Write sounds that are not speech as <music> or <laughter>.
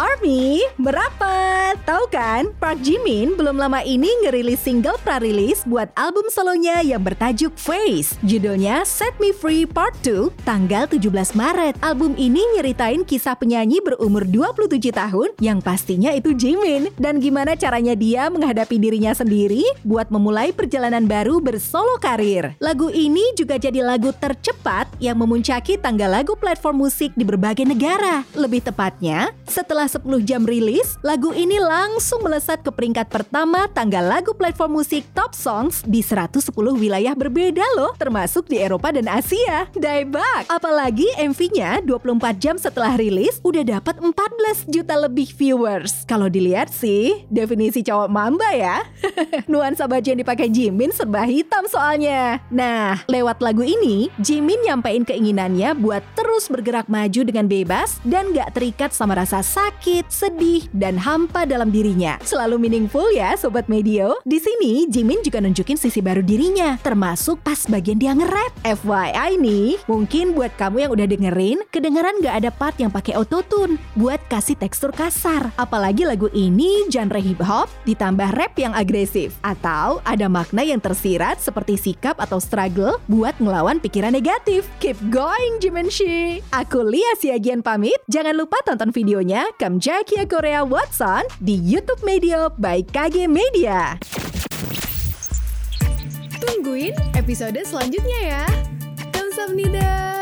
Army, merapat! Tahu kan, Park Jimin belum lama ini ngerilis single pra-rilis buat album solonya yang bertajuk Face. Judulnya Set Me Free Part 2, tanggal 17 Maret. Album ini nyeritain kisah penyanyi berumur 27 tahun yang pastinya itu Jimin. Dan gimana caranya dia menghadapi dirinya sendiri buat memulai perjalanan baru bersolo karir. Lagu ini juga jadi lagu tercepat yang memuncaki tanggal lagu platform musik di berbagai negara. Lebih tepatnya, setelah 10 jam rilis, lagu ini langsung melesat ke peringkat pertama tanggal lagu platform musik Top Songs di 110 wilayah berbeda loh, termasuk di Eropa dan Asia. Daebak! Apalagi MV-nya 24 jam setelah rilis udah dapat 14 juta lebih viewers. Kalau dilihat sih, definisi cowok mamba ya. <laughs> Nuansa baju yang dipakai Jimin serba hitam soalnya. Nah, lewat lagu ini, Jimin nyampein keinginannya buat terus bergerak maju dengan bebas dan gak terikat sama rasa sakit, sedih, dan hampa dalam dirinya. Selalu meaningful ya, Sobat Medio. Di sini, Jimin juga nunjukin sisi baru dirinya, termasuk pas bagian dia nge-rap. FYI nih, mungkin buat kamu yang udah dengerin, kedengeran gak ada part yang pakai autotune buat kasih tekstur kasar. Apalagi lagu ini genre hip hop ditambah rap yang agresif. Atau ada makna yang tersirat seperti sikap atau struggle buat ngelawan pikiran negatif. Keep going Jiminshi. Aku Lia Siagian pamit. Jangan lupa tonton videonya Kamjakia Korea Watson di YouTube Media by KG Media. Tungguin episode selanjutnya ya. Kamsahamnida.